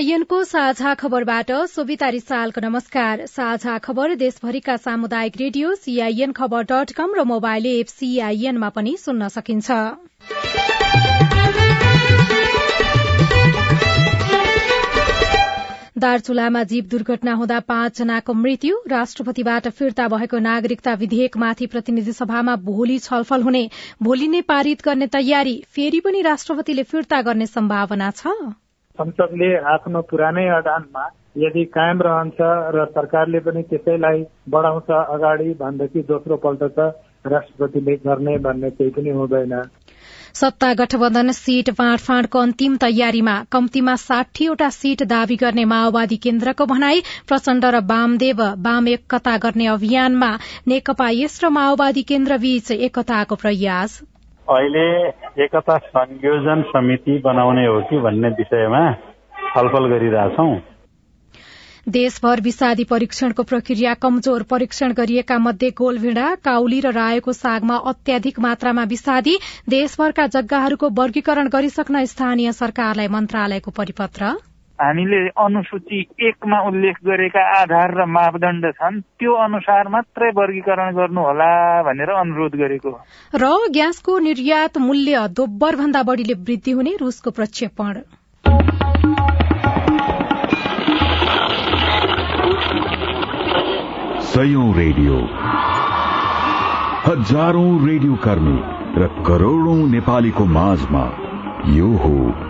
सीआईएनको साझा खबरबाट सोभिता रिसालको नमस्कार। साझा खबर देशभरिका सामुदायिक रेडियो सीआईएन खबर डट कम र मोबाइल एप सीआईएनमा पनि सुन्न सकिन्छ। दार्चुलामा जीव दुर्घटना हुँदा पाँचजनाको मृत्यु राष्ट्रपतिबाट फिर्ता भएको नागरिकता विधेयकमाथि प्रतिनिधि सभामा भोलि छलफल हुने। भोलि नै पारित गर्ने तयारी फेरि पनि राष्ट्रपतिले फिर्ता गर्ने सम्भावना छ। संसदले आफ्नो पुरानै अडानमा यदि कायम रहन्छ र सरकारले पनि त्यसैलाई बढाउँछ अगाडि भनेदेखि दोस्रो पल्ट त राष्ट्रपतिले गर्ने भन्ने केही पनि हुँदैन। सत्ता गठबन्धन सीट बाँडफाँडको अन्तिम तयारीमा कम्तीमा साठीवटा सीट दावी गर्ने माओवादी केन्द्रको भनाई प्रचण्ड र वामदेव वाम एकता गर्ने अभियानमा नेकपा यस र माओवादी केन्द्र बीच एकताको प्रयास। अहिले एकता संयोजन समिति बनाउने हो कि भन्ने विषयमा छलफल गरिरहेछौ। देशभर विषादी परीक्षणको प्रक्रिया कमजोर परीक्षण गरिएका मध्ये गोलभिडा काउली र रायोको सागमा अत्याधिक मात्रामा विषादी देशभरका जग्गाहरूको वर्गीकरण गरिसक्न स्थानीय सरकारलाई मन्त्रालयको परिपत्र। हामीले अनुसूची एकमा उल्लेख गरेका आधार र मापदण्ड छन् त्यो अनुसार मात्रै वर्गीकरण गर्नुहोला भनेर अनुरोध गरेको र ग्यासको निर्यात मूल्य दोब्बर भन्दा बढ़ीले वृद्धि हुने रूसको प्रक्षेपण। सयौं रेडियो। हजारौं रेडियो कर्मी र करोड़ौं नेपालीको माझमा यो हो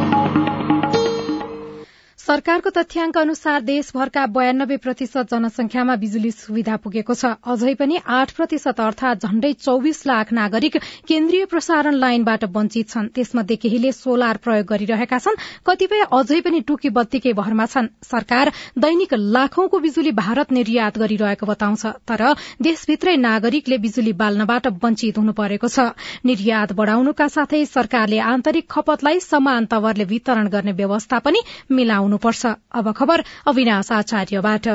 सरकारको तथ्याङ्क अनुसार देशभरका बयानब्बे प्रतिशत जनसंख्यामा बिजुली सुविधा पुगेको छ। अझै पनि आठ प्रतिशत अर्थात झण्डै चौविस लाख नागरिक केन्द्रीय प्रसारण लाइनबाट वञ्चित छन्। त्यसमध्ये केहीले सोलर प्रयोग गरिरहेका छन् कतिपय अझै पनि टुकी बत्तीकै भरमा छन्। सरकार दैनिक लाखौंको बिजुली भारत निर्यात गरिरहेको बताउँछ तर देशभित्रै नागरिकले बिजुली बाल्नबाट वञ्चित हुनु परेको छ। निर्यात बढ़ाउनुका साथै सरकारले आन्तरिक खपतलाई समान तवरले वितरण गर्ने व्यवस्था पनि मिलाउनु गर्नुपर्छ अब खबर अविनाश आचार्यबाट।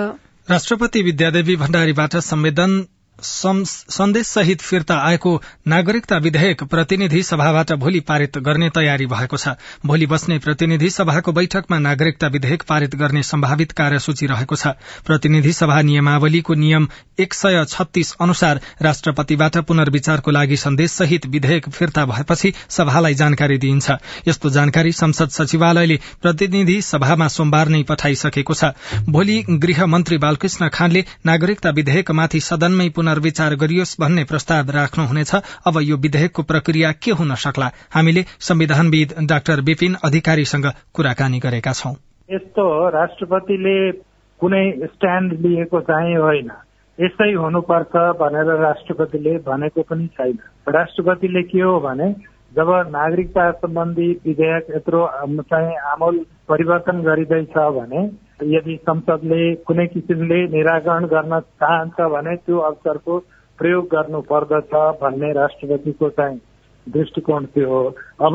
राष्ट्रपति विद्यादेवी भण्डारीबाट संवेदन सन्देश सहित फिर्ता आएको नागरिकता विधेयक प्रतिनिधि सभाबाट भोलि पारित गर्ने तयारी भएको छ। भोलि बस्ने प्रतिनिधि सभाको बैठकमा नागरिकता विधेयक पारित गर्ने सम्भावित कार्यसूची रहेको छ। प्रतिनिधि सभा नियमावलीको नियम एक सय छत्तीस अनुसार राष्ट्रपतिबाट पुनर्विचारको लागि सन्देश सहित विधेयक फिर्ता भएपछि सभालाई जानकारी दिइन्छ। यस्तो जानकारी संसद सचिवालयले प्रतिनिधि सभामा सोमबार नै पठाइसकेको छ। भोलि गृह मन्त्री बालकृष्ण खानले नागरिकता विधेयकमाथि सदनमै पुनर्विचार गरियोस् भन्ने प्रस्ताव राख्नुहुनेछ। अब यो विधेयकको प्रक्रिया के हुन सक्ला? हामीले संविधानविद डाक्टर विपिन अधिकारीसँग कुराकानी गरेका छौं। यस्तो राष्ट्रपतिले कुनै स्ट्यान्ड लिएको चाहिँ होइन। यस्तै हुनुपर्छ भनेर राष्ट्रपतिले भनेको पनि छैन। राष्ट्रपतिले के हो भने जब नागरिकता सम्बन्धी विधेयक यत्रो चाहिँ आमूल परिवर्तन गरिँदैछ भने यदि संसदले कुनै किसिमले निराकरण गर्न चाहन्छ भने त्यो अवसरको प्रयोग गर्नु पर्दछ भन्ने राष्ट्रपतिको चाहिँ दृष्टिकोण त्यो हो। अब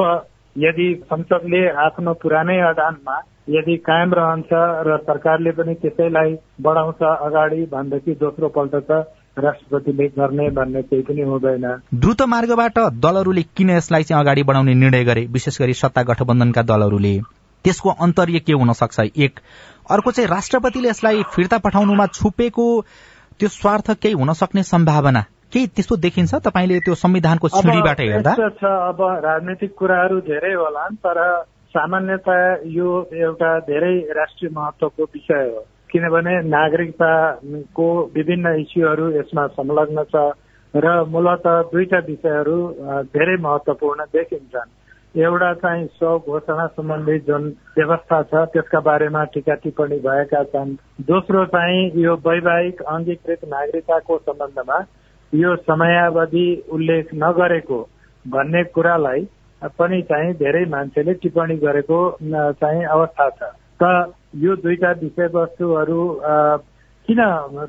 यदि संसदले आफ्नो पुरानै अडानमा यदि कायम रहन्छ र सरकारले पनि त्यसैलाई बढाउँछ अगाडि भनेदेखि दोस्रो पल्ट त राष्ट्रपतिले गर्ने भन्ने केही पनि हुँदैन। द्रुत मार्गबाट दलहरूले किन यसलाई चाहिँ अगाडि बढाउने निर्णय गरे? विशेष गरी सत्ता गठबन्धनका दलहरूले। त्यसको अन्तर्य के हुन सक्छ? एक अर्को चाहिँ राष्ट्रपतिले यसलाई फिर्ता पठाउनुमा छुपेको त्यो स्वार्थ केही हुन सक्ने सम्भावना केही त्यस्तो देखिन्छ? तपाईँले त्यो संविधानको छिडीबाट हेर्दा। छ अब राजनैतिक कुराहरू धेरै होला तर सामान्यतया यो एउटा धेरै राष्ट्रिय महत्वको विषय हो। किनभने नागरिकताको विभिन्न इस्युहरू यसमा संलग्न छ र मूलत दुईटा विषयहरू धेरै महत्वपूर्ण देखिन्छन्। एउटा चाहिँ स्वघोषणा सम्बन्धी जुन व्यवस्था छ त्यसका बारेमा टिका टिप्पणी भएका छन्। दोस्रो चाहिँ यो वैवाहिक अङ्गीकृत नागरिकताको सम्बन्धमा यो समयावधि उल्लेख नगरेको भन्ने कुरालाई पनि चाहिँ धेरै मान्छेले टिप्पणी गरेको चाहिँ अवस्था छ। त यो दुईटा विषयवस्तुहरू किन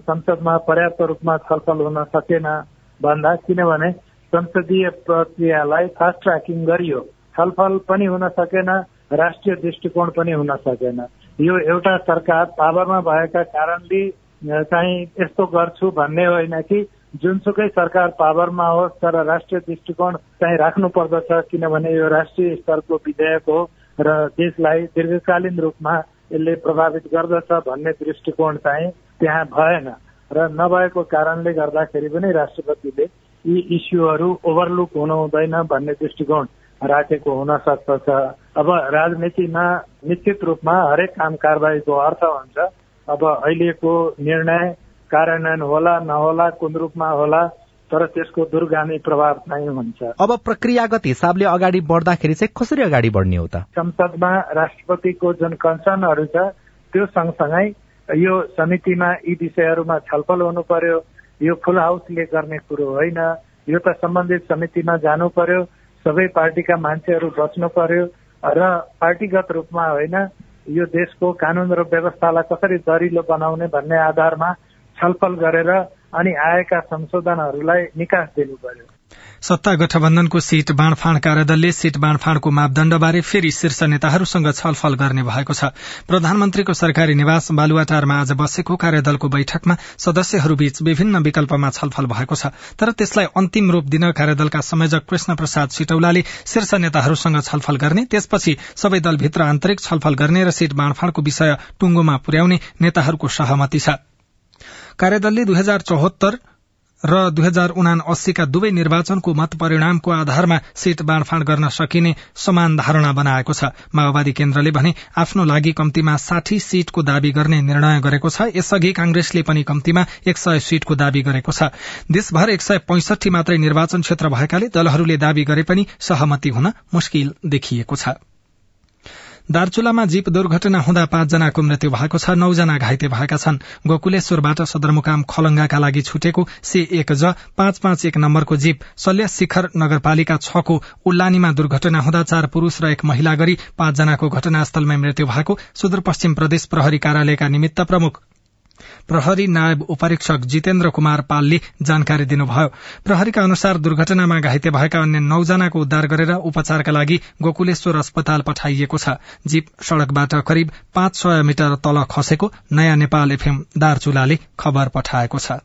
संसदमा पर्याप्त रूपमा छलफल हुन सकेन भन्दा किनभने संसदीय प्रक्रियालाई फास्ट ट्र्याकिङ गरियो। छलफल पनि हुन सकेन राष्ट्रिय दृष्टिकोण पनि हुन सकेन। यो एउटा सरकार पावरमा भएका कारणले चाहिँ यस्तो गर्छु भन्ने होइन कि जुनसुकै सरकार पावरमा होस् तर राष्ट्रिय दृष्टिकोण चाहिँ राख्नु पर्दछ किनभने यो राष्ट्रिय स्तरको विधेयक हो र देशलाई दीर्घकालीन रूपमा यसले प्रभावित गर्दछ भन्ने दृष्टिकोण चाहिँ त्यहाँ भएन। र नभएको कारणले गर्दाखेरि पनि राष्ट्रपतिले यी इस्युहरू ओभरलुक हुनु हुँदैन भन्ने दृष्टिकोण राखेको हुन सक्दछ अब राजनीतिमा निश्चित रूपमा हरेक काम कारवाहीको अर्थ हुन्छ अब अहिलेको निर्णय कार्यान्वयन होला नहोला कुन रूपमा होला तर त्यसको दुर्गामी प्रभाव चाहिँ हुन्छ। अब प्रक्रियागत हिसाबले अगाडि बढ्दाखेरि चाहिँ कसरी अगाडि बढ्ने हो त? संसदमा राष्ट्रपतिको जुन कन्सर्नहरू छ त्यो सँगसँगै यो समितिमा यी विषयहरूमा छलफल हुनु पर्यो यो फुल हाउसले गर्ने कुरो होइन यो त सम्बन्धित समितिमा जानु पर्यो सबै पार्टीका मान्छेहरू बस्नु पर्यो र पार्टीगत रूपमा होइन यो देशको कानून र व्यवस्थालाई कसरी दरिलो बनाउने भन्ने आधारमा छलफल गरेर अनि आएका संशोधनहरूलाई निकास दिनु पर्यो सत्ता गठबन्धनको सीट बाँडफाँड कार्यदलले सीट बाँडफाँडको मापदण्डबारे फेरि शीर्ष नेताहरूसँग छलफल गर्ने भएको छ। प्रधानमन्त्रीको सरकारी निवास बालुवाटारमा आज बसेको कार्यदलको बैठकमा सदस्यहरूबीच विभिन्न विकल्पमा छलफल भएको छ। तर त्यसलाई अन्तिम रूप दिन कार्यदलका संयोजक कृष्ण प्रसाद सिटौलाले शीर्ष नेताहरूसँग छलफल गर्ने त्यसपछि सबै दलभित्र आन्तरिक छलफल गर्ने र सीट बाँडफाँडको विषय टुंगोमा पुर्याउने नेताहरूको सहमति छ। कार्यदलले दुई हजार चौहत्तर र दुई हजार उना अस्सीका दुवै निर्वाचनको मत परिणामको आधारमा सीट बाँडफाँड गर्न सकिने समान धारणा बनाएको छ। माओवादी केन्द्रले भने आफ्नो लागि कम्तीमा साठी सीटको दावी गर्ने निर्णय गरेको छ। यसअघि कांग्रेसले पनि कम्तीमा एक सय सीटको दावी गरेको छ। देशभर एक सय पैंसठी मात्रै निर्वाचन क्षेत्र भएकाले दलहरूले दावी गरे पनि सहमति हुन मुस्किल देखिएको छ। दार्चुलामा जीप दुर्घटना हुँदा पाँचजनाको मृत्यु भएको छ। नौजना घाइते भएका छन्। गोकुलेश्वरबाट सदरमुकाम खलंगाका लागि छुटेको सी एक ज पाँच पाँच एक नम्बरको जीप सल्य शिखर नगरपालिका छको उल्लानीमा दुर्घटना हुँदा चार पुरूष र एक महिला गरी पाँचजनाको घटनास्थलमै मृत्यु भएको सुदूरपश्चिम प्रदेश प्रहरी कार्यालयका निमित्त प्रमुख प्रहरी नायब उपरीक्षक जितेन्द्र कुमार पालले जानकारी दिनुभयो। प्रहरीका अनुसार दुर्घटनामा घाइते भएका अन्य नौजनाको उद्धार गरेर उपचारका लागि गोकुलेश्वर अस्पताल पठाइएको छ। जीप सड़कबाट करिब पाँच सय मिटर तल खसेको नयाँ नेपाल एफएम दार्चुलाले खबर पठाएको छ।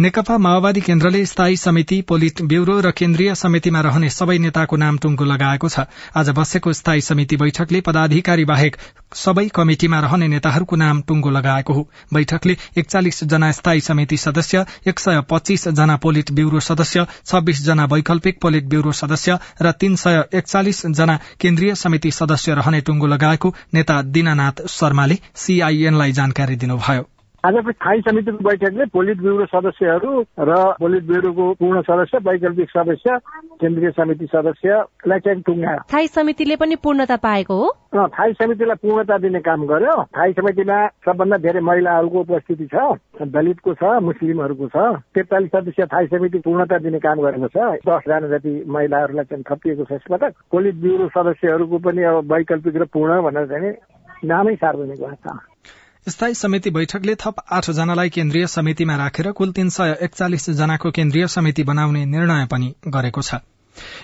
नेकपा माओवादी केन्द्रले स्थायी समिति पोलिट ब्यूरो र केन्द्रीय समितिमा रहने सबै नेताको नाम टुङ्गो लगाएको छ। आज बसेको स्थायी समिति बैठकले पदाधिकारी बाहेक सबै कमिटिमा रहने नेताहरूको नाम टुङ्गो लगाएको हो। बैठकले एकचालिस जना स्थायी समिति सदस्य एक सय पच्चीस जना पोलिट ब्यूरो सदस्य छब्बीस जना वैकल्पिक पोलिट ब्यूरो सदस्य र तीन सय एकचालिस जना केन्द्रीय समिति सदस्य रहने टुङ्गो लगाएको नेता दिनानाथ शर्माले सीआईएनलाई जानकारी दिनुभयो। आजको स्थायी समितिको बैठकले पोलिट ब्युरो सदस्यहरू र पोलिट ब्युरोको पूर्ण सदस्य वैकल्पिक सदस्य केन्द्रीय समिति सदस्यलाई चाहिँ टुङ्गायो। स्थायी समितिले पनि पूर्णता पाएको हो? स्थायी समितिलाई पूर्णता दिने काम गर्यो। स्थायी समितिमा सबभन्दा धेरै महिलाहरूको उपस्थिति छ दलितको छ मुस्लिमहरूको छ। त्रिचालिस सदस्य स्थायी समिति पूर्णता दिने काम गरेको छ। दसजना जति महिलाहरूलाई चाहिँ थपिएको छ यसपटक। पोलिट ब्युरो सदस्यहरूको पनि अब वैकल्पिक र पूर्ण भनेर चाहिँ नामै सार्वजनिक भएको छ। स्थायी समिति बैठकले थप आठजनालाई केन्द्रीय समितिमा राखेर कुल तीन सय एकचालिस जनाको केन्द्रीय समिति बनाउने निर्णय पनि गरेको छ।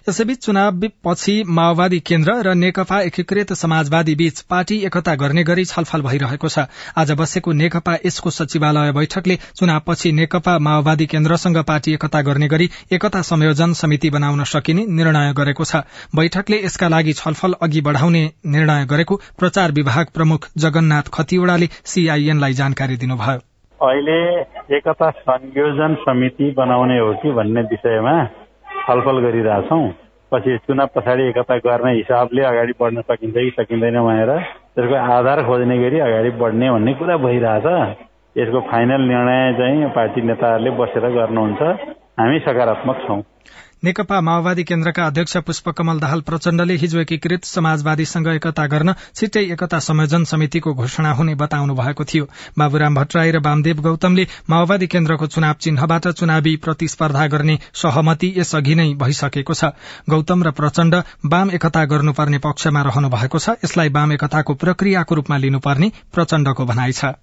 यसैबीच चुनावपछि माओवादी केन्द्र र नेकपा एकीकृत समाजवादी बीच पार्टी एकता गर्ने गरी छलफल भइरहेको छ। आज बसेको नेकपा यसको सचिवालय बैठकले चुनावपछि नेकपा माओवादी केन्द्रसँग पार्टी एकता गर्ने गरी एकता संयोजन समिति बनाउन सकिने निर्णय गरेको छ। बैठकले यसका लागि छलफल अघि बढ़ाउने निर्णय गरेको प्रचार विभाग प्रमुख जगन्नाथ खतिवड़ाले सीआईएनलाई जानकारी दिनुभयो। अहिले एकता संयोजन समिति बनाउने हो कि भन्ने विषयमा छलफल गरिरहेछौँ। पछि चुनाव पछाडि एकता गर्ने हिसाबले अगाडि बढ्न सकिन्छ कि सकिँदैन भनेर त्यसको आधार खोज्ने गरी अगाडि बढ्ने भन्ने कुरा भइरहेछ। यसको फाइनल निर्णय चाहिँ पार्टी नेताहरूले बसेर गर्नुहुन्छ। हामी सकारात्मक छौँ। नेकपा माओवादी केन्द्रका अध्यक्ष पुष्पकमल दाहाल प्रचण्डले हिजो एकीकृत समाजवादीसँग एकता गर्न छिट्टै एकता संयोजन समितिको घोषणा हुने बताउनु भएको थियो। बाबुराम भट्टराई र वामदेव गौतमले माओवादी केन्द्रको चुनाव चिन्हबाट चुनावी प्रतिस्पर्धा गर्ने सहमति यसअघि नै भइसकेको छ। गौतम र प्रचण्ड वाम एकता गर्नुपर्ने पक्षमा रहनु भएको छ। यसलाई वाम एकताको प्रक्रियाको रूपमा लिनुपर्ने प्रचण्डको भनाइ छ।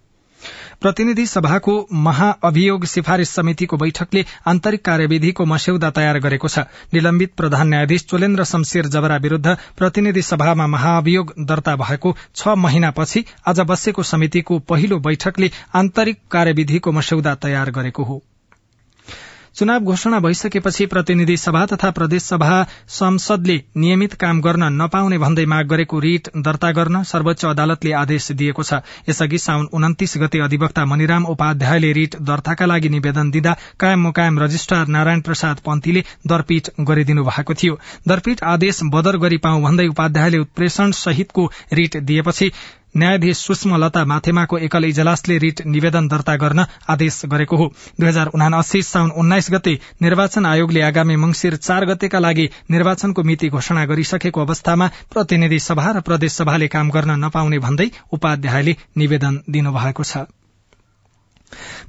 प्रतिनिधि सभाको महाअभियोग सिफारिश समितिको बैठकले आन्तरिक कार्यविधिको मस्यौदा तयार गरेको छ। निलम्बित प्रधान न्यायाधीश चोलेन्द्र शमशेर जबरा विरूद्ध प्रतिनिधि सभामा महाअभियोग दर्ता भएको छ महिनापछि आज बसेको समितिको पहिलो बैठकले आन्तरिक कार्यविधिको मस्यौदा तयार गरेको हो। चुनाव घोषणा भइसकेपछि प्रतिनिधि सभा तथा प्रदेश सभा संसदले नियमित काम गर्न नपाउने भन्दै माग गरेको रिट दर्ता गर्न सर्वोच्च अदालतले आदेश दिएको छ। यसअघि साउन उन्तिस गते अधिवक्ता मनिराम उपाध्यायले रिट दर्ताका लागि निवेदन दिँदा कायम मुकायम रजिस्ट्रार नारायण प्रसाद पन्थीले दरपीठ गरिदिनु भएको थियो। दरपीठ आदेश बदर गरी पाऊ भन्दै उपाध्यायले उत्प्रेषण सहितको रिट दिएपछि न्यायाधीश सुषमा लता माथेमाको एकल इजलासले रिट निवेदन दर्ता गर्न आदेश गरेको हो। दुई हजार उनासी साउन उन्नाइस गते निर्वाचन आयोगले आगामी मंगिर चार गतेका लागि निर्वाचनको मिति घोषणा गरिसकेको अवस्थामा प्रतिनिधि सभा र प्रदेश सभाले काम गर्न नपाउने भन्दै उपाध्यायले निवेदन दिनुभएको छ।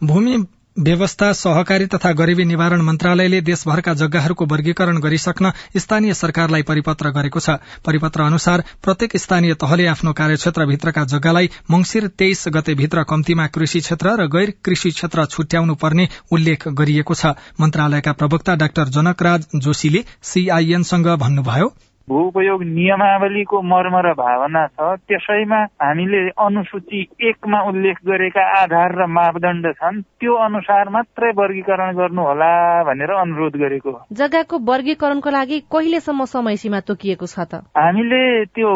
भूमि व्यवस्था सहकारी तथा गरीबी निवारण मन्त्रालयले देशभरका जग्गाहरूको वर्गीकरण गरिसक्न स्थानीय सरकारलाई परिपत्र गरेको छ। परिपत्र अनुसार प्रत्येक स्थानीय तहले आफ्नो कार्यक्षेत्रभित्रका जग्गालाई मंगिर तेइस गते भित्र कम्तीमा कृषि क्षेत्र र गैर कृषि क्षेत्र छुट्याउनु पर्ने उल्लेख गरिएको छ। मन्त्रालयका प्रवक्ता डाक्टर जनकराज जोशीले सीआईएनसँग भन्नुभयो भू उपयोग नियमावलीको मर्म र भावना छ। त्यसैमा हामीले अनुसूची एकमा उल्लेख गरेका आधार र मापदण्ड छन्। त्यो अनुसार मात्रै वर्गीकरण गर्नुहोला भनेर अनुरोध गरेको जग्गाको वर्गीकरणको लागि कहिलेसम्म समय सीमा तोकिएको छ त? हामीले त्यो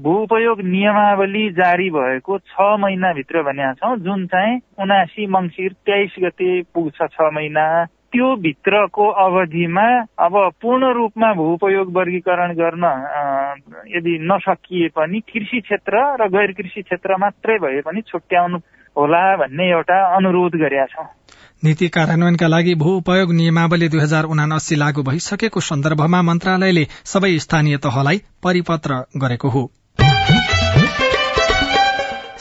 भू उपयोग नियमावली जारी भएको छ महिनाभित्र भनेका छौँ। जुन चाहिँ उनासी मङ्सिर तेइस गते पुग्छ छ महिना। त्यो भित्रको अवधिमा अब पूर्ण रूपमा भूपयोग वर्गीकरण गर्न यदि नसकिए पनि कृषि क्षेत्र र गैर कृषि क्षेत्र मात्रै भए पनि छुट्याउनु होला भन्ने एउटा अनुरोध गरेका छौँ। नीति कार्यान्वयनका लागि भू उपयोग नियमावली दुई हजार उनासी लागू भइसकेको सन्दर्भमा मन्त्रालयले सबै स्थानीय तहलाई परिपत्र गरेको हो।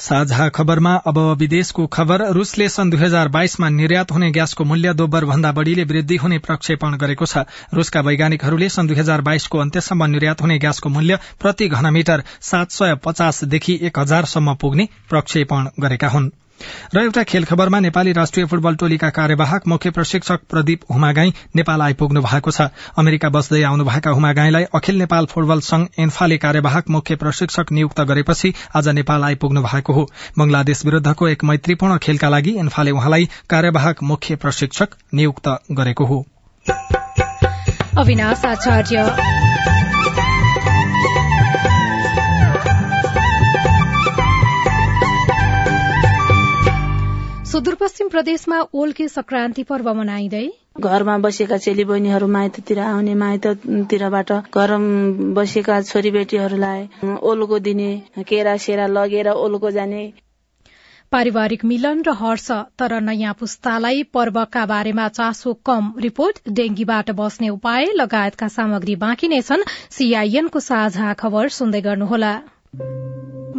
साझा खबरमा अब विदेशको खबर। रूसले सन् दुई हजार बाइसमा निर्यात हुने ग्यासको मूल्य दोब्बर भन्दा बढ़ीले वृद्धि हुने प्रक्षेपण गरेको छ। रूसका वैज्ञानिकहरूले सन् दुई हजार बाइसको अन्त्यसम्म निर्यात हुने ग्यासको मूल्य प्रति घनमिटर सात सय पचासदेखि एक हजारसम्म पुग्ने प्रक्षेपण गरेका हुन्। र एउटा खेल खबरमा नेपाली राष्ट्रिय फुटबल टोलीका कार्यवाहक मुख्य प्रशिक्षक प्रदीप हुमागाई नेपाल आइपुग्नु भएको छ। अमेरिका बस्दै आउनुभएका हुमागाईलाई अखिल नेपाल फुटबल संघ एन्फाले कार्यवाहक मुख्य प्रशिक्षक नियुक्त गरेपछि आज नेपाल आइपुग्नु भएको हो। बंगलादेश विरूद्धको एक मैत्रीपूर्ण खेलका लागि एन्फाले उहाँलाई कार्यवाहक मुख्य प्रशिक्षक नियुक्त गरेको हो। सुदूरपश्चिम प्रदेशमा ओल्के संक्रान्ति पर्व मनाइँदै घरमा बसेका चेली बहिनीहरू माइततिर आउने माइततिरबाट घर बसेका छोरीबेटीहरूलाई ओलुको दिने केरा सेरा लगेर ओलुको जाने। पारिवारिक मिलन र हर्ष तर नयाँ पुस्तालाई पर्वका बारेमा चासो कम रिपोर्ट डेंगीबाट बस्ने उपाय लगायतका सामग्री बाँकी नै छन्। सीआईएनको साझा खबर सुन्दै गर्नुहोला।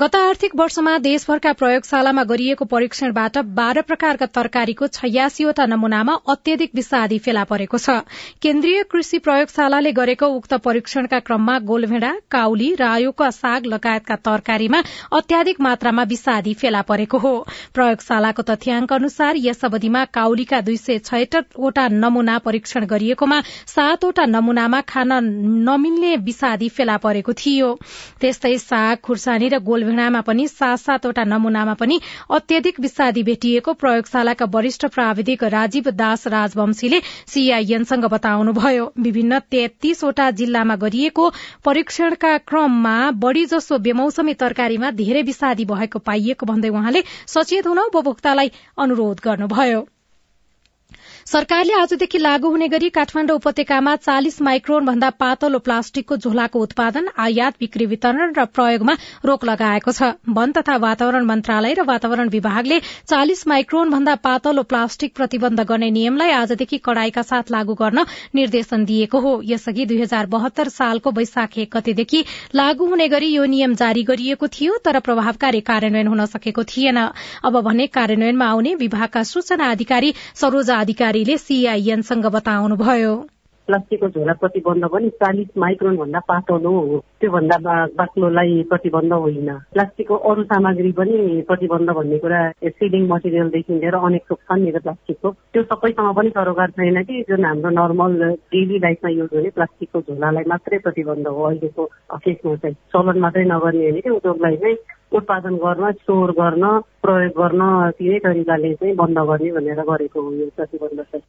गत आर्थिक वर्षमा देशभरका प्रयोगशालामा गरिएको परीक्षणबाट बाह्र प्रकारका तरकारीको छयासीवटा नमूनामा अत्यधिक विषादी फेला परेको छ। केन्द्रीय कृषि प्रयोगशालाले गरेको उक्त परीक्षणका क्रममा गोलभेडा काउली रायोका साग लगायतका तरकारीमा अत्याधिक मात्रामा विषादी फेला परेको हो। प्रयोगशालाको तथ्याङ्क अनुसार यस अवधिमा काउलीका दुई सय छयत्तरवटा नमूना परीक्षण गरिएकोमा सातवटा नमूनामा खान नमिल्ने विषादी फेला परेको थियो। त्यस्तै साग खुर्सानी र गोलभेड़ामा पनि सात सातवटा नमूनामा पनि अत्यधिक विषादी भेटिएको प्रयोगशालाका वरिष्ठ प्राविधिक राजीव दास राजवंशीले सीआईएनसँग बताउनुभयो। विभिन्न तेत्तीसवटा जिल्लामा गरिएको परीक्षणका क्रममा बढ़ी जसो बेमौसमी तरकारीमा धेरै विषादी भएको पाइएको भन्दै उहाँले सचेत हुन उपभोक्तालाई अनुरोध गर्नुभयो। सरकारले आजदेखि लागू हुने गरी काठमाण्डु उपत्यकामा चालिस माइक्रोन भन्दा पातलो प्लास्टिकको झोलाको उत्पादन आयात बिक्री वितरण र प्रयोगमा रोक लगाएको छ। वन तथा वातावरण मन्त्रालय र वातावरण विभागले चालिस माइक्रोन भन्दा पातलो प्लास्टिक प्रतिबन्ध गर्ने नियमलाई आजदेखि कड़ाईका साथ लागू गर्न निर्देशन दिएको हो। यसअघि दुई हजार बहत्तर सालको वैशाख एक गतेदेखि लागू हुने गरी यो नियम जारी गरिएको थियो तर प्रभावकारी कार्यान्वयन हुन सकेको थिएन। अब भने कार्यान्वयनमा आउने विभागका सूचना अधिकारी सरोजा अधिकारी अधिकारीले सीआईएनसँग बताउनुभयो। प्लास्टिकको झोला प्रतिबन्ध पनि चालिस माइक्रोन भन्दा पातलो हो। त्योभन्दा बाक्लोलाई प्रतिबन्ध होइन। प्लास्टिकको अरू सामग्री पनि प्रतिबन्ध भन्ने कुरा सिलिङ मटेरियलदेखि लिएर अनेक थोक छन् नि प्लास्टिकको। त्यो सबैसँग पनि सरोकार छैन कि। जुन हाम्रो नर्मल डेली लाइफमा युज हुने प्लास्टिकको झोलालाई मात्रै प्रतिबन्ध हो। अहिलेको केसमा चाहिँ चलन मात्रै नगर्ने होइन कि उद्योगलाई चाहिँ उत्पादन गर्न स्टोर गर्न प्रयोग गर्न तिनै तरिकाले चाहिँ बन्द गर्ने भनेर गरेको हो यो प्रतिबन्ध चाहिँ।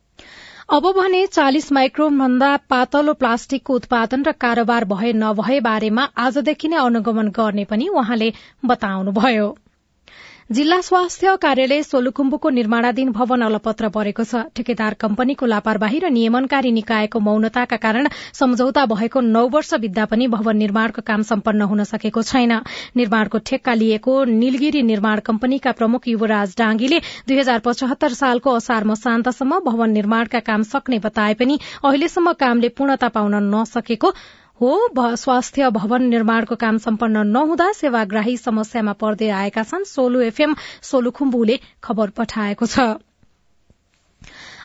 अब भने चालिस माइक्रोन भन्दा पातलो प्लास्टिकको उत्पादन र कारोबार भए नभए बारेमा आजदेखि नै अनुगमन गर्ने पनि उहाँले बताउनुभयो। जिल्ला स्वास्थ्य कार्यालय सोलुखुम्बुको निर्माणाधीन भवन अलपत्र परेको छ। ठेकेदार कम्पनीको लापरवाही र नियमनकारी निकायको मौनताका कारण सम्झौता भएको नौ वर्ष बित्दा पनि भवन निर्माणको काम सम्पन्न हुन सकेको छैन। निर्माणको ठेक्का लिएको निलगिरी निर्माण कम्पनीका प्रमुख युवराज डाँगीले दुई हजार पचहत्तर सालको असार मसान्तसम्म भवन निर्माणका काम सक्ने बताए पनि अहिलेसम्म कामले पूर्णता पाउन नसकेको हो स्वास्थ्य भवन निर्माणको काम सम्पन्न नहुँदा सेवाग्राही समस्यामा पर्दै आएका छन्। सोलु एफएम सोलुखुम्बुले खबर पठाएको छ।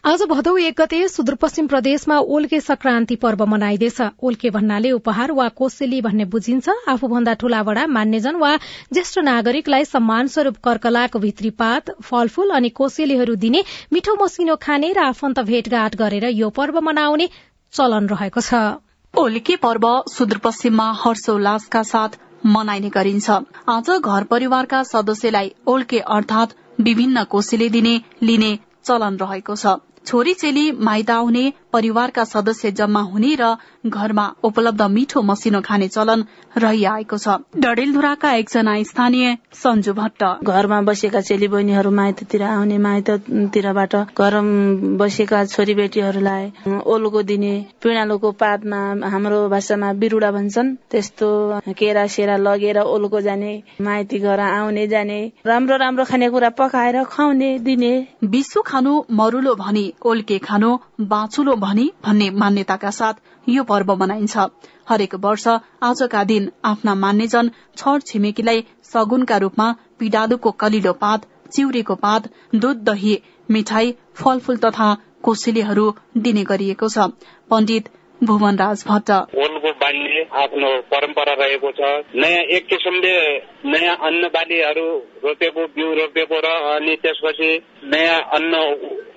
आज भदौ एक गते सुदूरपश्चिम प्रदेशमा ओल्के संक्रान्ति पर्व मनाइँदैछ। ओल्के भन्नाले उपहार वा कोसेली भन्ने बुझिन्छ। आफूभन्दा ठूला बडा मान्यजन वा ज्येष्ठ नागरिकलाई सम्मान स्वरूप कर्कलाको भित्री पात फलफूल अनि कोसेलीहरू दिने मिठो मसिनो खाने र आफन्त भेटघाट गरेर यो पर्व मनाउने चलन रहेको छ। ओलीके पर्व सुदूरपश्चिममा हर्षोल्लासका साथ मनाइने गरिन्छ। आज घर परिवारका सदस्यलाई ओल्के अर्थात विभिन्न कोसेले दिने लिने चलन रहेको छ। छोरी चेली माइत आउने परिवारका सदस्य जम्मा हुने र घरमा उपलब्ध मिठो मसिनो खाने चलन रहिआएको छ। डडेलधुराका एकजना स्थानीय सञ्जु भट्ट। घरमा बसेका चेली बहिनीहरू माइततिर आउने माइततिरबाट घर बसेका छोरी बेटीहरूलाई ओलुको दिने पिँडालुको पातमा हाम्रो भाषामा बिरुडा भन्छन्। त्यस्तो केरा सेरा लगेर ओलुको जाने माइती घर आउने जाने राम्रो राम्रो खानेकुरा पकाएर खुवाउने दिने। विश्व खानु मरुलो भनी ओल्के खानु बाँचुलो भनी भन्ने मान्यताका साथ यो पर्व मनाइन्छ। हरेक वर्ष आजका दिन आफ्ना मान्यजन छर छिमेकीलाई सगुनका रूपमा पिडालुको कलिलो पात चिउरेको पात दूध दही मिठाई फलफूल तथा कोसेलीहरू दिने गरिएको छ। पण्डित भुवन राज भट्ट। ओलको बाँड्ने आफ्नो परम्परा रहेको छ। नयाँ एक किसिमले नयाँ अन्न बालीहरू रोपेको बिउ रोपेको र अनि त्यसपछि नयाँ अन्न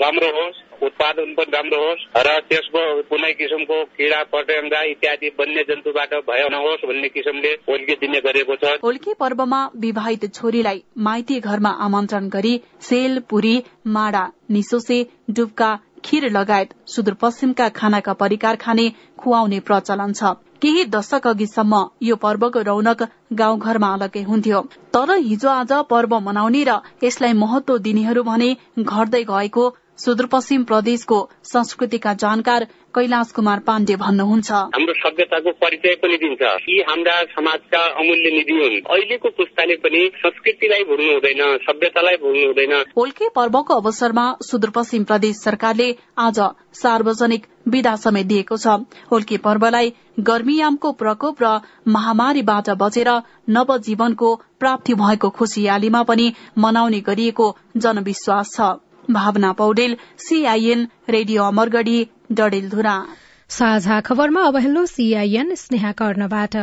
राम्रो होस्। उत्पादन पनि राम्रो होस् र त्यसको कुनै किसिमको किरा पटङ्गा इत्यादि वन्य जन्तुबाट भय नहोस् भन्ने किसिमले होल्की दिने गरेको छ। होल्की पर्वमा विवाहित छोरीलाई माइती घरमा आमन्त्रण गरी सेल पुरी माडा निसोसे डुब्का खीर लगायत सुदूरपश्चिमका खानाका परिकार खाने खुवाउने प्रचलन छ। केही दशक अघिसम्म यो पर्वको रौनक गाउँघरमा अलग्गै हुन्थ्यो। तर हिजो आज पर्व मनाउने र यसलाई महत्व दिनेहरू भने घट्दै गएको सुदूरपश्चिम प्रदेशको संस्कृतिका जानकार कैलाश कुमार पाण्डे भन्नुहुन्छ। हाम्रो सभ्यताको परिचय पनि दिन्छ। यी हाम्रा समाजका अमूल्य निधि हुन्। अहिलेको पुस्ताले पनि संस्कृतिलाई भुल्नु हुँदैन सभ्यतालाई भुल्नु हुँदैन। होल्के पर्वको अवसरमा सुदूरपश्चिम प्रदेश सरकारले आज सार्वजनिक विदा समेत दिएको छ। होल्के पर्वलाई गर्मीयामको प्रकोप र महामारीबाट बचेर नवजीवनको प्राप्ति भएको खुशियालीमा पनि मनाउने गरिएको जनविश्वास छ। Bhawana Paudel CIN radio Amargadhi Dadeldhura. साझा खबरमा अब हेलो सीआईएन स्नेहा कर्णबाट।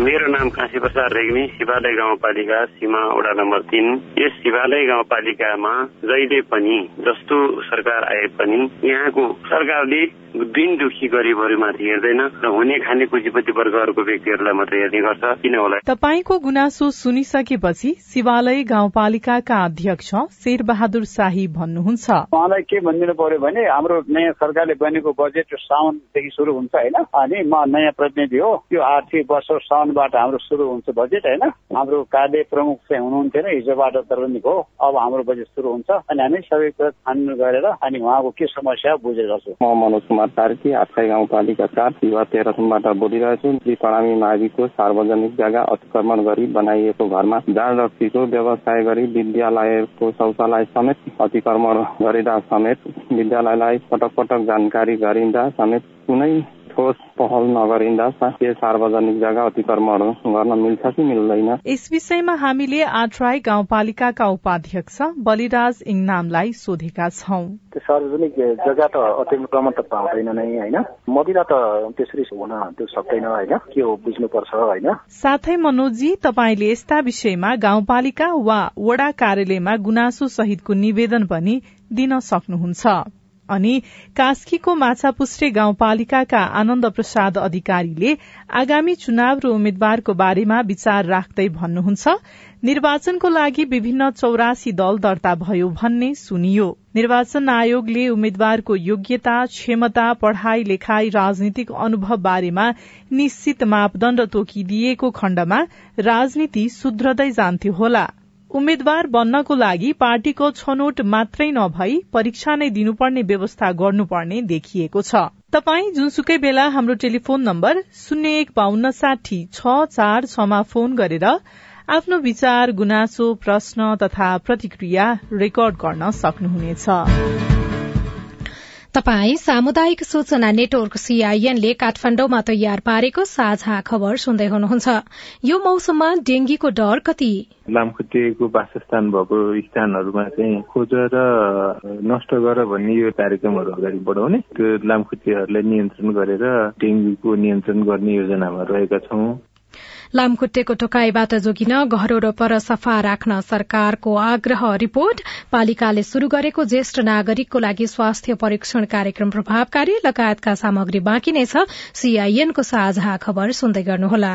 मेरो नाम काशी प्रसाद रेग्मी शिवालय गाउँपालिका सीमा वडा नम्बर तीन। यस शिवालय गाउँपालिकामा जहिले पनि जस्तो सरकार आए पनि यहाँको सरकारले दिन दुखी गरिबहरूमाथि हेर्दैन र हुने खाने पुँजीपति वर्गहरूको व्यक्तिहरूलाई मात्रै हेर्ने गर्छ किन होला? तपाईँको गुनासो सुनिसकेपछि शिवालय गाउँपालिकाका अध्यक्ष शेर बहादुर शाही भन्नुहुन्छ। उहाँलाई के भनिदिनु पर्यो भने हाम्रो नयाँ सरकारले बनेको बजेट साउनदेखि शुरू हुन्छ होइन? अनि म नयाँ प्रतिनिधि हो यो आर्थिक वर्ष साउनबाट हाम्रो शुरू हुन्छ बजेट होइन? हाम्रो कार्य प्रमुख चाहिँ हुनुहुन्थेन हिजोबाट तरनिक हो अब हाम्रो बजेट शुरू हुन्छ। अनि हामी सबै कुरा छानबिन गरेर अनि उहाँको के समस्या बुझेर गर्छौँ। म मनोज कुमार कार्की आठसाई गाउँपालिका चार युवा तेह्रथुमबाट बोलिरहेछु श्री प्रणामी माविको सार्वजनिक जग्गा अतिक्रमण गरी बनाइएको घरमा जाँड रक्सीको व्यवसाय गरी विद्यालयको शौचालय समेत अतिक्रमण गरिँदा समेत विद्यालयलाई पटक पटक जानकारी गरिँदा समेत कुनै ठोस पहल नगरिँदा के सार्वजनिक जग्गा अतिक्रमण गर्न मिल्छ कि मिल्दैन? यस विषयमा हामीले आठराई गाउँपालिकाका उपाध्यक्ष बलिराज इङनामलाई सोधेका छौं। त्यो सार्वजनिक जग्गा त अतिक्रमण त पाउँदैन नै होइन? मदिरा त त्यसरी हुन त्यो सक्दैन होइन? के हो बुझ्नुपर्छ होइन? साथै मनोजी तपाईँले यस्ता विषयमा गाउँपालिका वा वडा कार्यालयमा गुनासो सहितको निवेदन पनि दिन सक्नुहुन्छ। अनि कास्कीको माछापुष्टे गाउँपालिकाका आनन्द प्रसाद अधिकारीले आगामी चुनाव र उम्मेद्वारको बारेमा विचार राख्दै भन्नुहुन्छ निर्वाचनको लागि विभिन्न चौरासी दल दर्ता भयो भन्ने सुनियो। निर्वाचन आयोगले उम्मेद्वारको योग्यता क्षमता पढ़ाई लेखाई राजनीतिक अनुभव बारेमा निश्चित मापदण्ड तोकिदिएको खण्डमा राजनीति सुध्रदै जान्थ्यो होला। उम्मेद्वार बन्नको लागि पार्टीको छनौट मात्रै नभई परीक्षा नै दिनुपर्ने व्यवस्था गर्नुपर्ने देखिएको छ। तपाई जुनसुकै बेला हाम्रो टेलिफोन नम्बर शून्य एक बान्न साठी छ चार छमा फोन गरेर आफ्नो विचार गुनासो प्रश्न तथा प्रतिक्रिया रेकर्ड गर्न सक्नुहुनेछ। तपाई सामुदायिक सूचना नेटवर्क सीआईएनले काठमाण्डुमा तयार पारेको साझा खबर सुन्दै हुनुहुन्छ। यो मौसममा डेंगीको डर कति? लामखुट्टेको वासस्थान भएको स्थानहरूमा चाहिँ खोज र नष्ट गर भन्ने यो कार्यक्रमहरू अगाडि बढाउने। त्यो लामखुट्टेहरूलाई नियन्त्रण गरेर डेंगूको नियन्त्रण गर्ने योजनामा रहेका छौं। लामखुट्टेको टोकाईबाट जोगिन घरो र पर सफा राख्न सरकारको आग्रह रिपोर्ट। पालिकाले शुरू गरेको ज्येष्ठ नागरिकको लागि स्वास्थ्य परीक्षण कार्यक्रम प्रभावकारी लगायतका सामग्री बाँकी नै छ। सीआईएनको साझा खबर सुन्दै गर्नुहोला।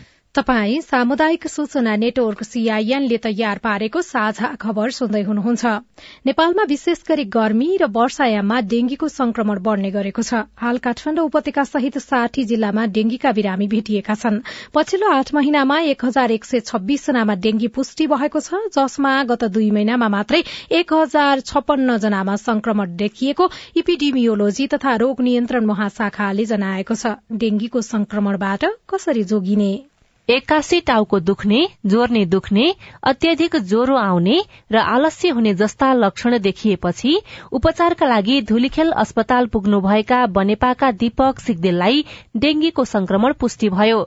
तपाई सामुदायिक सूचना नेटवर्क सीआईएनले तयार पारेको साझा खबर सुन्दै हुनुहुन्छ। नेपालमा विशेष गरी गर्मी र वर्षायाममा डेंगीको संक्रमण बढ़ने गरेको छ। हाल काठमाडौँ उपत्यका सहित साठी जिल्लामा डेंगीका बिरामी भेटिएका छन्। पछिल्लो आठ महिनामा एक हजार एक सय छब्बीस जनामा डेंगी पुष्टि भएको छ जसमा गत दुई महिनामा मात्रै एक हजार छप्पन्न जनामा संक्रमण देखिएको इपिडिमियोलोजी तथा रोग नियन्त्रण महाशाखाले जनाएको छ। डेंगीको संक्रमणबाट कसरी जोगिने? एक्कासी टाउको दुख्ने जोर्ने दुख्ने अत्याधिक ज्वरो आउने र आलस्य हुने जस्ता लक्षण देखिएपछि उपचारका लागि धुलीखेल अस्पताल पुग्नुभएका बनेपाका दीपक सिगदेललाई डेंगीको संक्रमण पुष्टि भयो।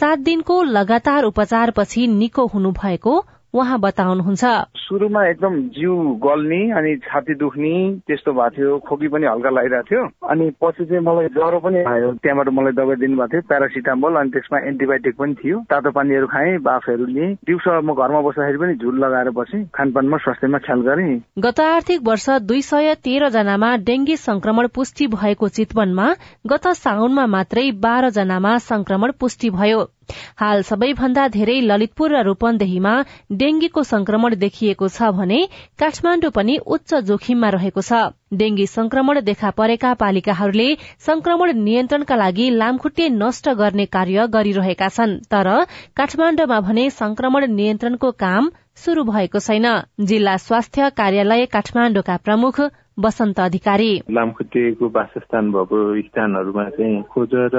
सात दिनको लगातार उपचारपछि निको हुनुभएको उहाँ बताउनुहुन्छ। सुरुमा एकदम जिउ गल्ने अनि छाती दुख्ने त्यस्तो भएको थियो खोकी पनि हल्का लागिरहेको थियो। अनि पछि चाहिँ मलाई ज्वरो पनि आयो। त्यहाँबाट मलाई दबाई दिनुभएको थियो प्यारासिटामोल अनि त्यसमा एन्टिबायोटिक पनि थियो। तातो पानीहरू खाएँ बाफहरू लिएँ। दिउँसो म घरमा बस्दाखेरि पनि झुल लगाएर बसेँ। खानपानमा स्वास्थ्यमा ख्याल गरेँ। गत आर्थिक वर्ष दुई सय तेह्र जनामा डेंगी संक्रमण पुष्टि भएको चितवनमा गत साउनमा मात्रै बाह्र जनामा संक्रमण पुष्टि भयो। हाल सबैभन्दा धेरै ललितपुर र रूपन्देहीमा डेंगीको संक्रमण देखिएको छ भने काठमाण्डु पनि उच्च जोखिममा रहेको छ। डेंगी संक्रमण देखा परेका पालिकाहरूले संक्रमण नियन्त्रणका लागि लामखुट्टे नष्ट गर्ने कार्य गरिरहेका छन् तर काठमाण्डुमा भने संक्रमण नियन्त्रणको काम शुरू भएको छैन। जिल्ला स्वास्थ्य कार्यालय काठमाण्डुका प्रमुख वसन्त अधिकारी। लामखुट्टेको वासस्थान भएको स्थानहरूमा चाहिँ खोज र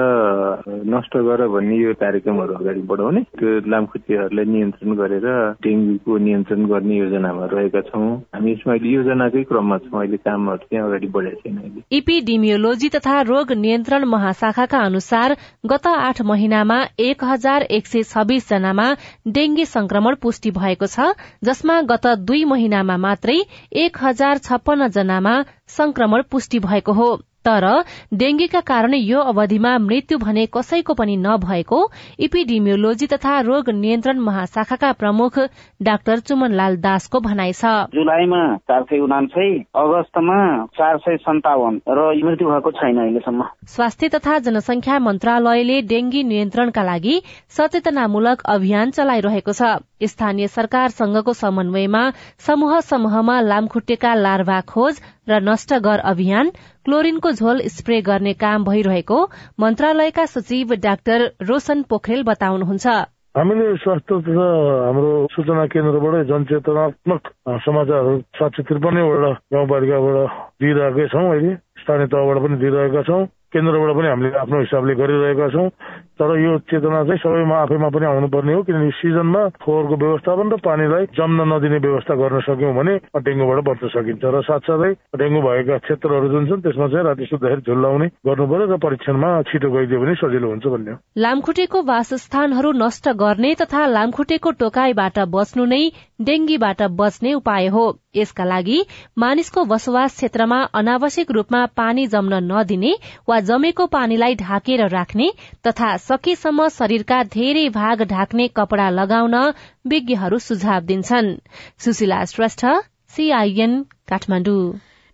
नष्ट गर भन्ने यो कार्यक्रमहरू अगाडि बढाउने। त्यो लामखुट्टेहरूलाई नियन्त्रण गरेर डेङ्गुको नियन्त्रण गर्ने योजनामा रहेका छौँ। हामी यसमा अहिले योजनाकै क्रममा छौँ। अहिले कामहरू चाहिँ अगाडि बढेको छैन इपिडिमियोलोजी तथा रोग नियन्त्रण महाशाखाका अनुसार गत आठ महिनामा एक हजार एक सय छब्बीस जनामा डेंगी संक्रमण पुष्टि भएको छ जसमा गत दुई महिनामा मात्रै एक हजार छप्पन्न जनामा संक्रमण पुष्टि भएको हो। तर डेंगीका कारण यो अवधिमा मृत्यु भने कसैको पनि नभएको इपिडिमियोलोजी तथा रोग नियन्त्रण महाशाखाका प्रमुख डाक्टर चुमनलाल दासको भनाइ छ। जुलाईमा चार सय उनासय अगस्तमा चार सय सन्तावन र मृत्यु भएको छैन अहिलेसम्म। स्वास्थ्य तथा जनसंख्या मन्त्रालयले डेंगी नियन्त्रणका लागि सचेतनामूलक अभियान चलाइरहेको छ। स्थानीय सरकारसँगको समन्वयमा समूह समूहमा लामखुट्टेका लार्भा खोज र नष्ट गर अभियान क्लोरिनको झोल स्प्रे गर्ने काम भइरहेको मन्त्रालयका सचिव डाक्टर रोशन पोखरेल बताउनुहुन्छ। हामीले स्वास्थ्य तथा हाम्रो सूचना केन्द्रबाट जनचेतनात्मक समाचारहरू सात सय त्रिपन्नवटा गाउँपालिकाबाट दिइरहेकै छौँ अहिले। स्थानीय तहबाट पनि दिइरहेका छौँ। केन्द्रबाट पनि हामीले आफ्नो हिसाबले गरिरहेका छौँ। तर यो चेतना चाहिँ सबैमा आफैमा पनि आउनुपर्ने हो किनभने सिजनमा फोहोरको व्यवस्थापन र पानीलाई जम्न नदिने व्यवस्था गर्न सक्यौँ भने डेङ्गुबाट बच्न सकिन्छ र साथसाथै डेङ्गु भएका क्षेत्रहरू जुन छन् त्यसमा चाहिँ राति सुत्दाखेरि झुल्लाउने गर्नु पर्यो र परीक्षणमा छिटो गइदियो भने सजिलो हुन्छ भन्ने लामखुट्टेको वासस्थानहरू नष्ट गर्ने तथा लामखुट्टेको टोकाईबाट बच्नु नै डेंगीबाट बच्ने उपाय हो। यसका लागि मानिसको बसोबास क्षेत्रमा अनावश्यक रूपमा पानी जम्न नदिने वा जमेको पानीलाई ढाकेर राख्ने तथा सकेसम्म शरीरका धेरै भाग ढाक्ने कपड़ा लगाउन विज्ञहरू सुझाव दिन्छन्।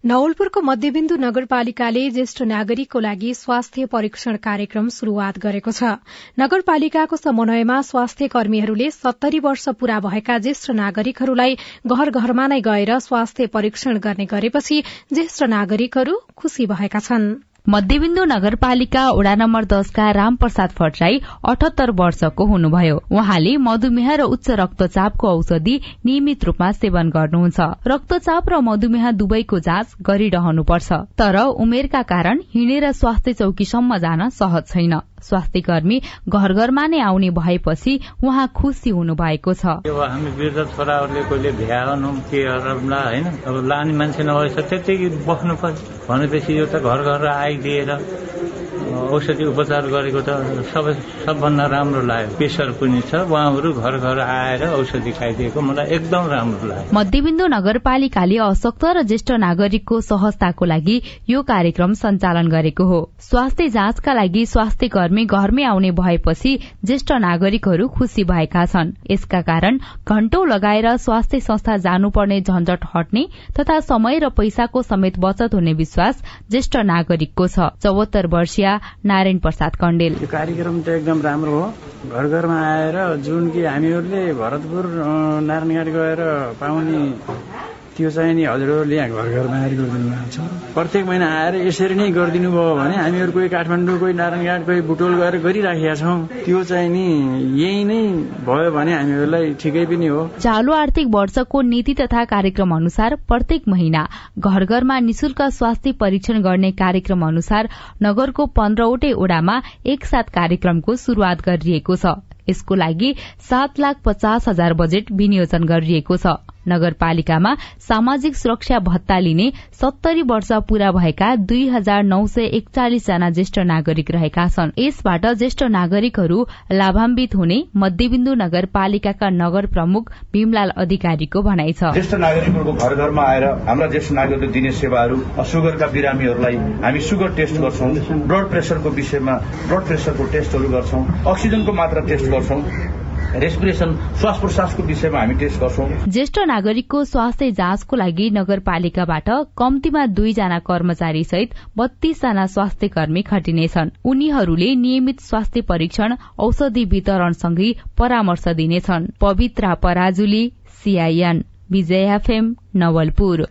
नवलपुरको मध्यविन्दु नगरपालिकाले ज्येष्ठ नागरिकको लागि स्वास्थ्य परीक्षण कार्यक्रम शुरूआत गरेको छ। नगरपालिकाको समन्वयमा स्वास्थ्य कर्मीहरूले सत्तरी वर्ष पूरा भएका ज्येष्ठ नागरिकहरूलाई घर घरमा नै गएर स्वास्थ्य परीक्षण गर्ने गरेपछि ज्येष्ठ नागरिकहरू खुशी भएका छनृ। मध्यविन्दु नगरपालिका वडा नम्बर दसका रामप्रसाद भट्टराई अठहत्तर वर्षको हुनुभयो। उहाँले मधुमेह र उच्च रक्तचापको औषधि नियमित रूपमा सेवन गर्नुहुन्छ। रक्तचाप र मधुमेह दुवैको जाँच गरिरहनुपर्छ। तर उमेरका कारण हिँडेर स्वास्थ्य चौकीसम्म जान सहज छैन। स्वास्थ्य कर्मी घर घरमा नै आउने भएपछि उहाँ खुसी हुनु भएको छ हामी वृद्ध छोराहरूले कहिले भ्याएनौँ के होइन अब लाने मान्छे नभएछ त्यति बस्नु पर्यो भनेपछि यो त घर घर आइदिएर औषधि उपचार गरेको त सबै सबभन्दा राम्रो लाग्यो। प्रेसर पनि छ उहाँहरू घर घर आएर औषधि खाइदिएको। मलाई एकदम राम्रो लाग्यो। मध्यविन्दु नगरपालिकाले अशक्त र ज्येष्ठ नागरिकको सहजताको लागि यो कार्यक्रम सञ्चालन गरेको हो। स्वास्थ्य जाँचका लागि स्वास्थ्य कर्मी घरमै आउने भएपछि ज्येष्ठ नागरिकहरू खुशी भएका छन्। यसका कारण घण्टौं लगाएर स्वास्थ्य संस्था जानुपर्ने झन्झट हट्ने तथा समय र पैसाको समेत बचत हुने विश्वास ज्येष्ठ नागरिकको छ। चौहत्तर वर्षीय नारायण प्रसाद कण्डेल। यो कार्यक्रम त एकदम राम्रो हो। घर घरमा आएर जुन कि हामीहरूले भरतपुर नारायणघाट गएर पाउने त्यो चाहिँ नि हजुरहरूले यहाँ घर घरमा आएर गरिदिनु भएको छ। प्रत्येक महिना आएर यसरी नै गरिदिनु भयो भने हामीहरू कोही काठमाडौँ कोही नारायणघाट कोही बुटोल गएर गरिराखेका छौँ। त्यो चाहिँ नि यही नै भयो भने हामीहरूलाई ठिकै पनि हो। चालु आर्थिक वर्षको नीति तथा कार्यक्रम अनुसार प्रत्येक महिना घर घरमा निशुल्क स्वास्थ्य परीक्षण गर्ने कार्यक्रम अनुसार नगरको पन्ध्रवटै ओडामा एकसाथ कार्यक्रमको शुरूआत गरिएको छ। यसको लागि सात लाख पचास हजार बजेट विनियोजन गरिएको छ। नगरपालिकामा सामाजिक सुरक्षा भत्ता लिने सत्तरी वर्ष पूरा भएका दुई हजार नौ सय एकचालिस जना ज्येष्ठ नागरिक रहेका छन्। यसबाट ज्येष्ठ नागरिकहरू लाभान्वित हुने मध्यविन्दु नगरपालिकाका नगर प्रमुख भीमलाल अधिकारीको भनाइ छ। ज्येष्ठ नागरिकहरूको घर घरमा आएर हाम्रा ज्येष्ठ नागरिकले दिने सेवाहरू सुगरका बिरामीहरूलाई हामी सुगर टेस्ट गर्छौं ब्लड प्रेसरको विषयमा ब्लड प्रेसरको टेस्टहरू गर्छौं अक्सिजनको मात्रा टेस्ट गर्छौं। रेस्पिरेसन श्वास विषयमा हामी टेस्ट गर्छौं। ज्येष्ठ नागरिकको स्वास्थ्य जाँचको लागि नगरपालिकाबाट कम्तीमा दुईजना कर्मचारी सहित बत्तीस जना स्वास्थ्य कर्मी खटिनेछन्। उनीहरूले नियमित स्वास्थ्य परीक्षण औषधि वितरणसँगै परामर्श दिनेछन्। Pabitra Parajuli CIN Bijay FM Nawalpur.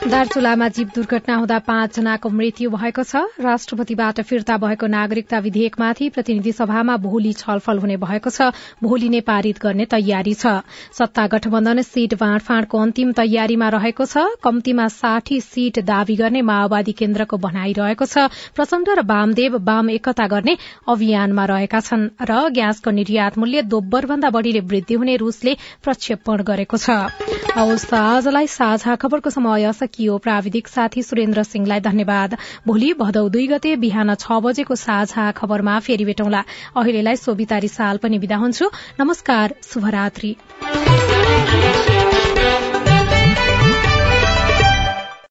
दार्चुलामा जीव दुर्घटना हुँदा पाँचजनाको मृत्यु भएको छ। राष्ट्रपतिबाट फिर्ता भएको नागरिकता विधेयकमाथि प्रतिनिधि सभामा भोलि छलफल हुने भएको छ। भोलि नै पारित गर्ने तयारी छ। सत्ता गठबन्धन सीट बाँडफाँडको अन्तिम तयारीमा रहेको छ। कम्तीमा साठी सीट दावी गर्ने माओवादी केन्द्रको भनाइरहेको छ। प्रचण्ड र वामदेव वाम एकता गर्ने अभियानमा रहेका छन् र ग्यासको निर्यात मूल्य दोब्बर भन्दा बढ़ीले वृद्धि हुने रूसले प्रक्षेपण गरेको छ। सकियो प्राविधिक साथी सुरेन्द्र सिंहलाई धन्यवाद। भोलि भदौ दुई गते बिहान छ बजेको साझा खबरमा फेरि भेटौँला। अहिलेलाई सोभितारी साल पनि विदा हुन्छु। नमस्कार शुभरात्री।